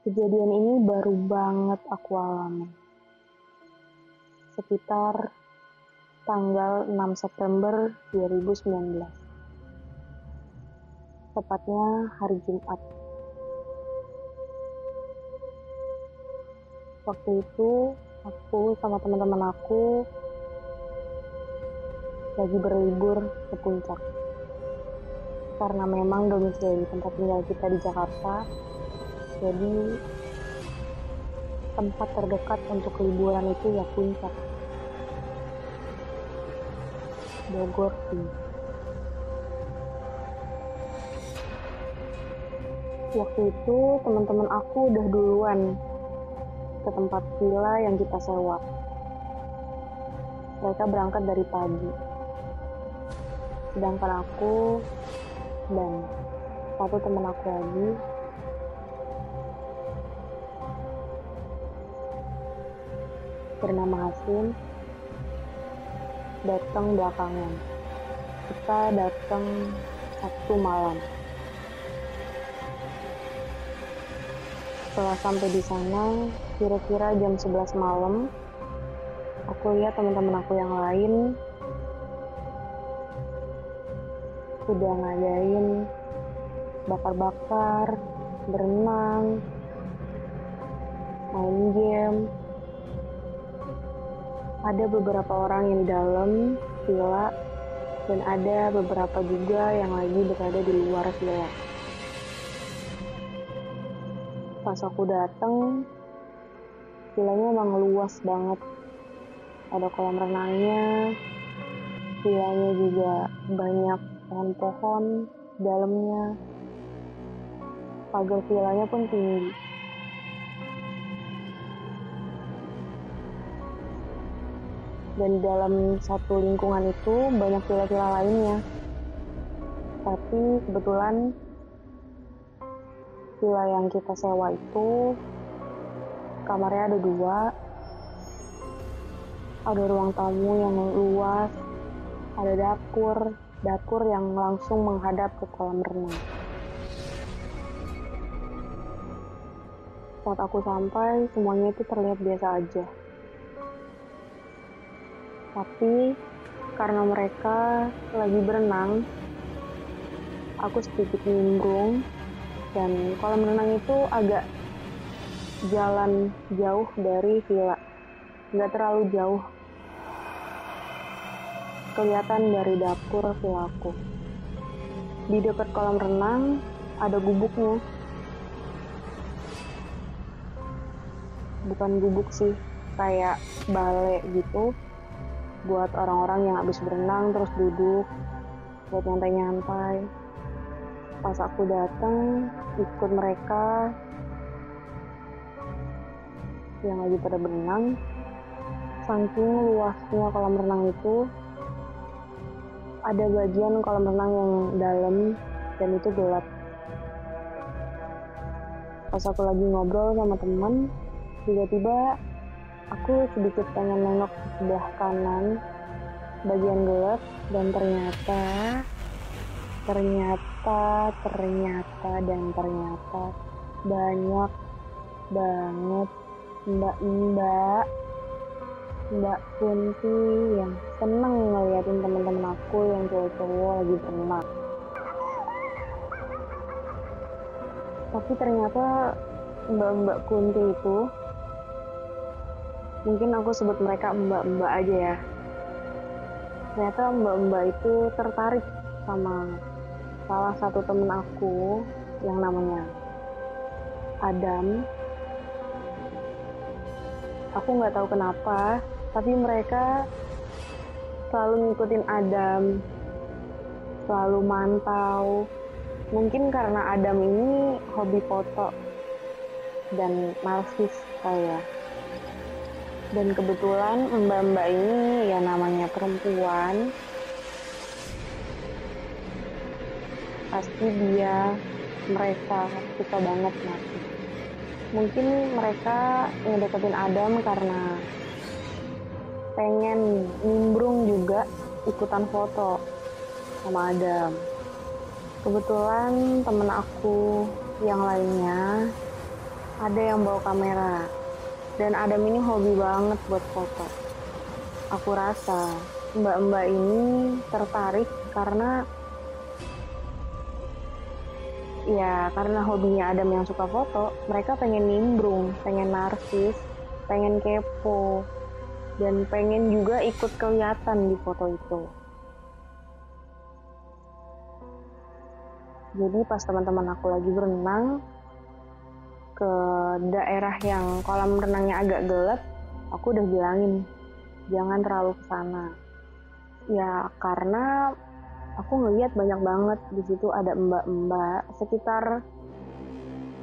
Kejadian ini baru banget aku alami. Sekitar tanggal 6 September 2019. Tepatnya hari Jumat. Waktu itu aku sama teman-teman aku lagi berlibur ke puncak. Karena memang domisili tempat tinggal kita di Jakarta, jadi tempat terdekat untuk liburan itu ya puncak. Bogor sih. Waktu itu teman-teman aku udah duluan ke tempat villa yang kita sewa. Mereka berangkat dari pagi. Sedangkan aku dan satu teman aku lagi bernama Hasim datang belakangan. Kita datang Sabtu malam. Setelah sampai di sana, kira-kira jam 11 malam, aku lihat teman-teman aku yang lain udah ngadain bakar-bakar, berenang, main game, ada beberapa orang yang di dalam villa dan ada beberapa juga yang lagi berada di luar villa. Pas aku datang, villanya emang luas banget. Ada kolam renangnya, villanya juga banyak pohon-pohon dalamnya. Pagar villanya pun tinggi. Dan dalam satu lingkungan itu banyak villa-villa lainnya. Tapi kebetulan villa yang kita sewa itu kamarnya ada dua, ada ruang tamu yang luas, ada dapur, dapur yang langsung menghadap ke kolam renang. Saat aku sampai, semuanya itu terlihat biasa aja. Tapi karena mereka lagi berenang, aku sedikit nimbrung dan kolam renang itu agak jalan jauh dari villa. Nggak terlalu jauh. Kelihatan dari dapur villaku. Di dekat kolam renang ada gubuknya. Bukan gubuk sih, kayak balai gitu buat orang-orang yang habis berenang terus duduk buat nyantai-nyantai. Pas aku datang ikut mereka yang lagi pada berenang saking luasnya kolam renang itu ada bagian kolam renang yang dalam dan itu gelap. Pas aku lagi ngobrol sama temen tiba-tiba Aku sedikit pengen nengok sebelah kanan bagian gelap dan ternyata ternyata ternyata dan ternyata banyak banget mbak-mbak mbak Kunti yang seneng ngeliatin temen-temen aku yang cowok-cowok lagi berenang tapi ternyata mbak-mbak Kunti itu mungkin aku sebut mereka mbak-mbak aja ya. Ternyata mbak-mbak itu tertarik sama salah satu temen aku yang namanya Adam. Aku nggak tahu kenapa tapi mereka selalu ngikutin Adam selalu mantau. Mungkin karena Adam ini hobi foto dan narsis kayak dan kebetulan mbak-mbak ini ya namanya perempuan. Pasti dia mereka suka banget mati mungkin mereka ngedeketin Adam karena pengen nimbrung juga ikutan foto sama Adam. Kebetulan temen aku yang lainnya ada yang bawa kamera dan Adam ini hobi banget buat foto. Aku rasa mbak-mbak ini tertarik karena ya karena hobinya Adam yang suka foto mereka pengen nimbrung pengen narsis pengen kepo dan pengen juga ikut kelihatan di foto itu. Jadi pas teman-teman aku lagi berenang ke daerah yang kolam renangnya agak gelap, aku udah bilangin jangan terlalu ke sana. Ya karena aku ngeliat banyak banget di situ ada mbak-mbak sekitar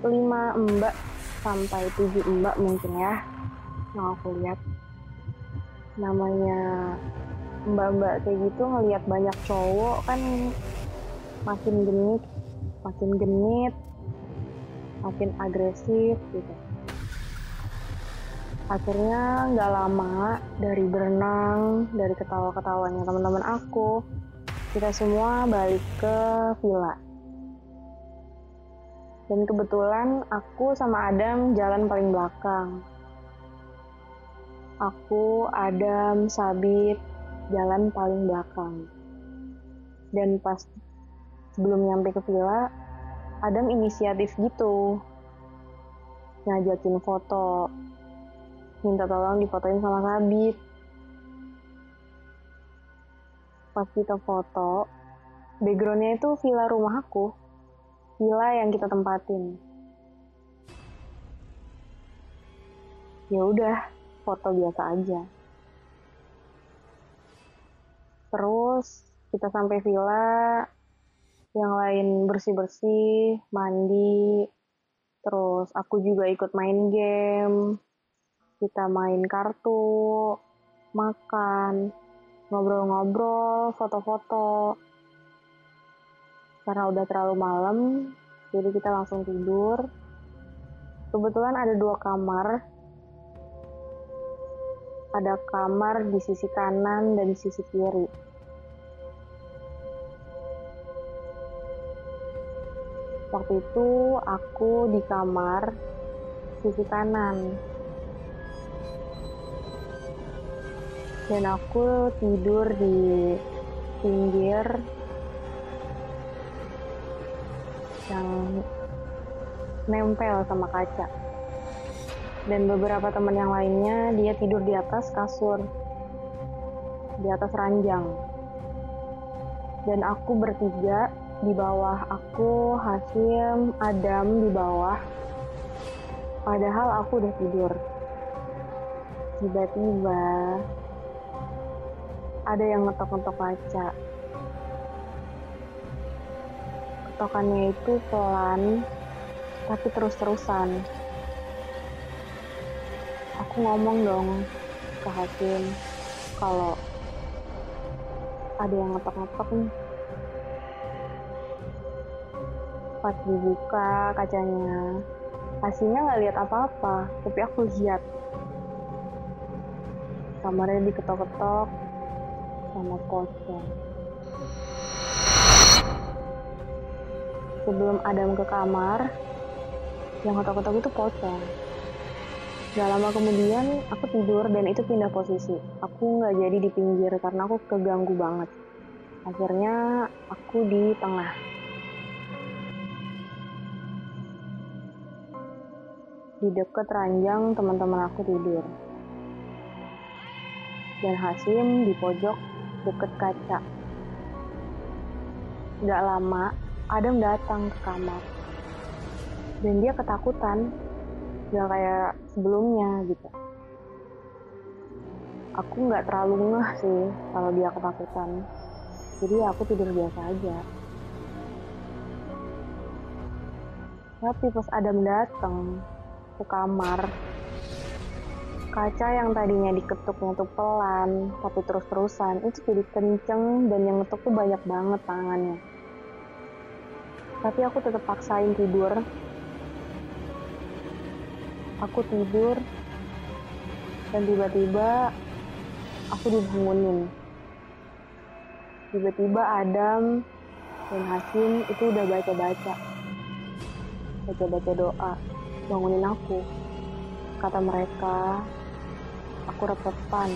lima mbak sampai tujuh mbak mungkin ya yang aku lihat namanya mbak-mbak kayak gitu ngelihat banyak cowok kan makin genit makin genit makin agresif gitu. Akhirnya nggak lama dari berenang dari ketawa-ketawanya teman-teman aku kita semua balik ke villa. Dan kebetulan aku sama Adam jalan paling belakang. Aku Adam Sabit jalan paling belakang. Dan pas sebelum nyampe ke villa Adam inisiatif gitu. Ngajakin foto. Minta tolong difotoin sama Sabit pas kita foto backgroundnya itu villa rumah aku. Villa yang kita tempatin. Ya udah foto biasa aja. Terus kita sampai villa yang lain bersih-bersih, mandi, terus aku juga ikut main game, kita main kartu, makan, ngobrol-ngobrol, foto-foto. Karena udah terlalu malam, jadi kita langsung tidur. Kebetulan ada dua kamar. Ada kamar di sisi kanan dan di sisi kiri Waktu itu aku di kamar sisi kanan. Dan aku tidur di pinggir yang nempel sama kaca. Dan beberapa teman yang lainnya dia tidur di atas kasur, di atas ranjang. Dan aku bertiga di bawah aku Hasim Adam di bawah. Padahal aku udah tidur. Tiba-tiba ada yang ngetok-ngetok kaca. Ketokannya itu pelan tapi terus-terusan. Aku ngomong dong ke Hasim kalau ada yang ngetok-ngetok nih pas dibuka kacanya aslinya nggak lihat apa-apa tapi aku lihat kamarnya diketok-ketok sama pocong sebelum Adam ke kamar yang ketok-ketok itu pocong Gak lama kemudian aku tidur dan itu pindah posisi. Aku nggak jadi di pinggir karena aku keganggu banget. Akhirnya aku di tengah. Di dekat ranjang teman-teman aku tidur. Dan Hasim di pojok deket kaca. Gak lama, Adam datang ke kamar. Dan dia ketakutan. Gak kayak sebelumnya gitu. Aku gak terlalu ngeh sih kalau dia ketakutan. Jadi aku tidur biasa aja. Tapi pas Adam datang, ke kamar. Kaca yang tadinya diketuknya tuh pelan, tapi terus-terusan, itu jadi kenceng dan yang ngetuk tuh banyak banget tangannya. Tapi aku tetap paksain tidur. Aku tidur, dan tiba-tiba aku dibangunin. Tiba-tiba Adam dan Hasim itu udah baca-baca. Baca-baca doa bangunin aku. Kata mereka, aku repetan.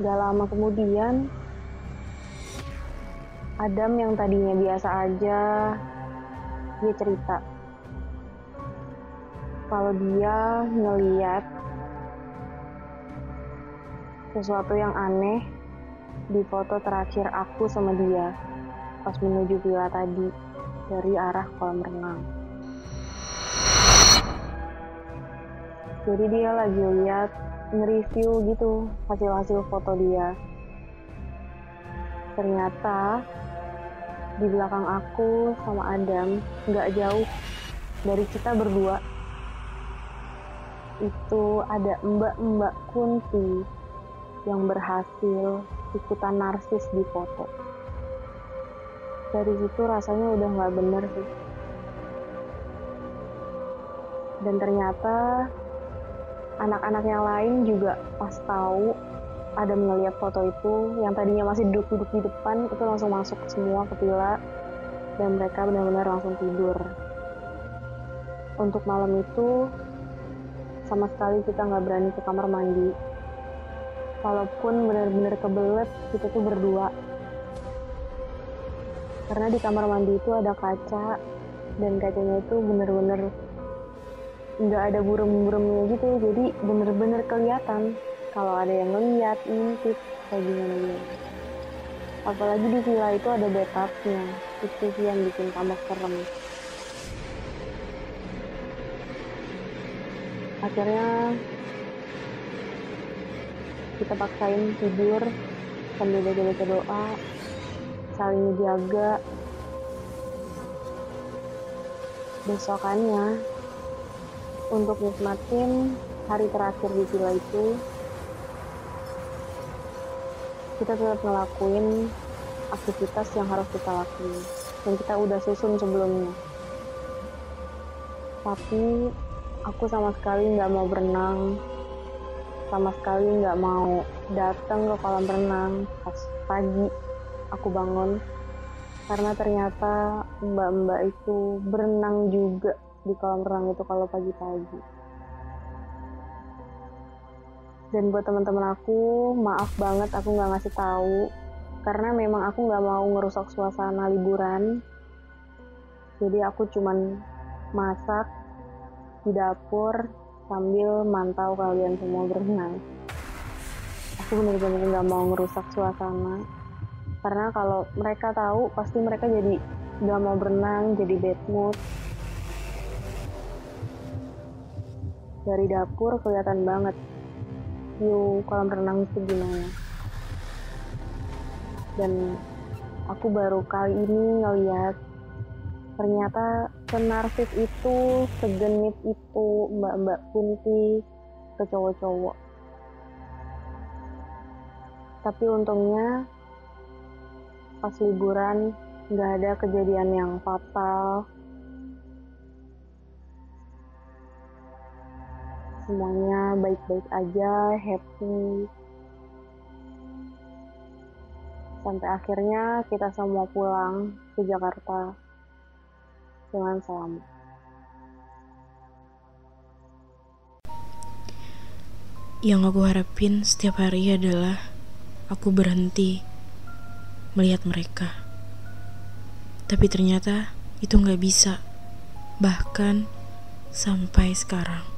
Gak lama kemudian, Adam yang tadinya biasa aja, dia cerita. Kalau dia ngeliat sesuatu yang aneh di foto terakhir aku sama dia pas menuju villa tadi dari arah kolam renang. Jadi dia lagi lihat nge-review gitu hasil-hasil foto dia. Ternyata di belakang aku sama Adam nggak jauh dari kita berdua itu ada mbak-mbak kunti yang berhasil ikutan narsis di foto. Dari situ rasanya udah nggak bener sih. Dan ternyata anak-anak yang lain juga pas tahu ada melihat foto itu yang tadinya masih duduk-duduk di depan itu langsung masuk semua ke villa dan mereka benar-benar langsung tidur. Untuk malam itu sama sekali kita nggak berani ke kamar mandi walaupun benar-benar kebelet kita tuh berdua karena di kamar mandi itu ada kaca dan kacanya itu bener-bener nggak ada burem-buremnya gitu jadi bener-bener kelihatan kalau ada yang ngeliat intip kayak gimana gimana apalagi di villa itu ada bathtubnya itu sih yang bikin tambah serem. Akhirnya kita paksain tidur sambil baca-baca doa saling jaga besokannya untuk nikmatin hari terakhir di villa itu. Kita tetap ngelakuin aktivitas yang harus kita lakuin. Dan kita udah susun sebelumnya. Tapi aku sama sekali nggak mau berenang. Sama sekali nggak mau datang ke kolam renang. Pas pagi aku bangun. Karena ternyata mbak-mbak itu berenang juga di kolam renang itu kalau pagi-pagi dan buat teman-teman aku maaf banget aku nggak ngasih tahu karena memang aku nggak mau ngerusak suasana liburan jadi aku cuman masak di dapur sambil mantau kalian semua berenang. Aku benar-benar nggak mau ngerusak suasana karena kalau mereka tahu pasti mereka jadi nggak mau berenang, jadi bad mood. Dari dapur kelihatan banget. View kolam renang itu gimana. Dan aku baru kali ini ngeliat ternyata senarsis itu segenit itu mbak-mbak kunti ke cowok-cowok. Tapi untungnya pas liburan nggak ada kejadian yang fatal semuanya baik-baik aja happy sampai akhirnya kita semua pulang ke Jakarta dengan selamat. Yang aku harapin setiap hari adalah aku berhenti melihat mereka. Tapi ternyata itu nggak bisa, bahkan sampai sekarang.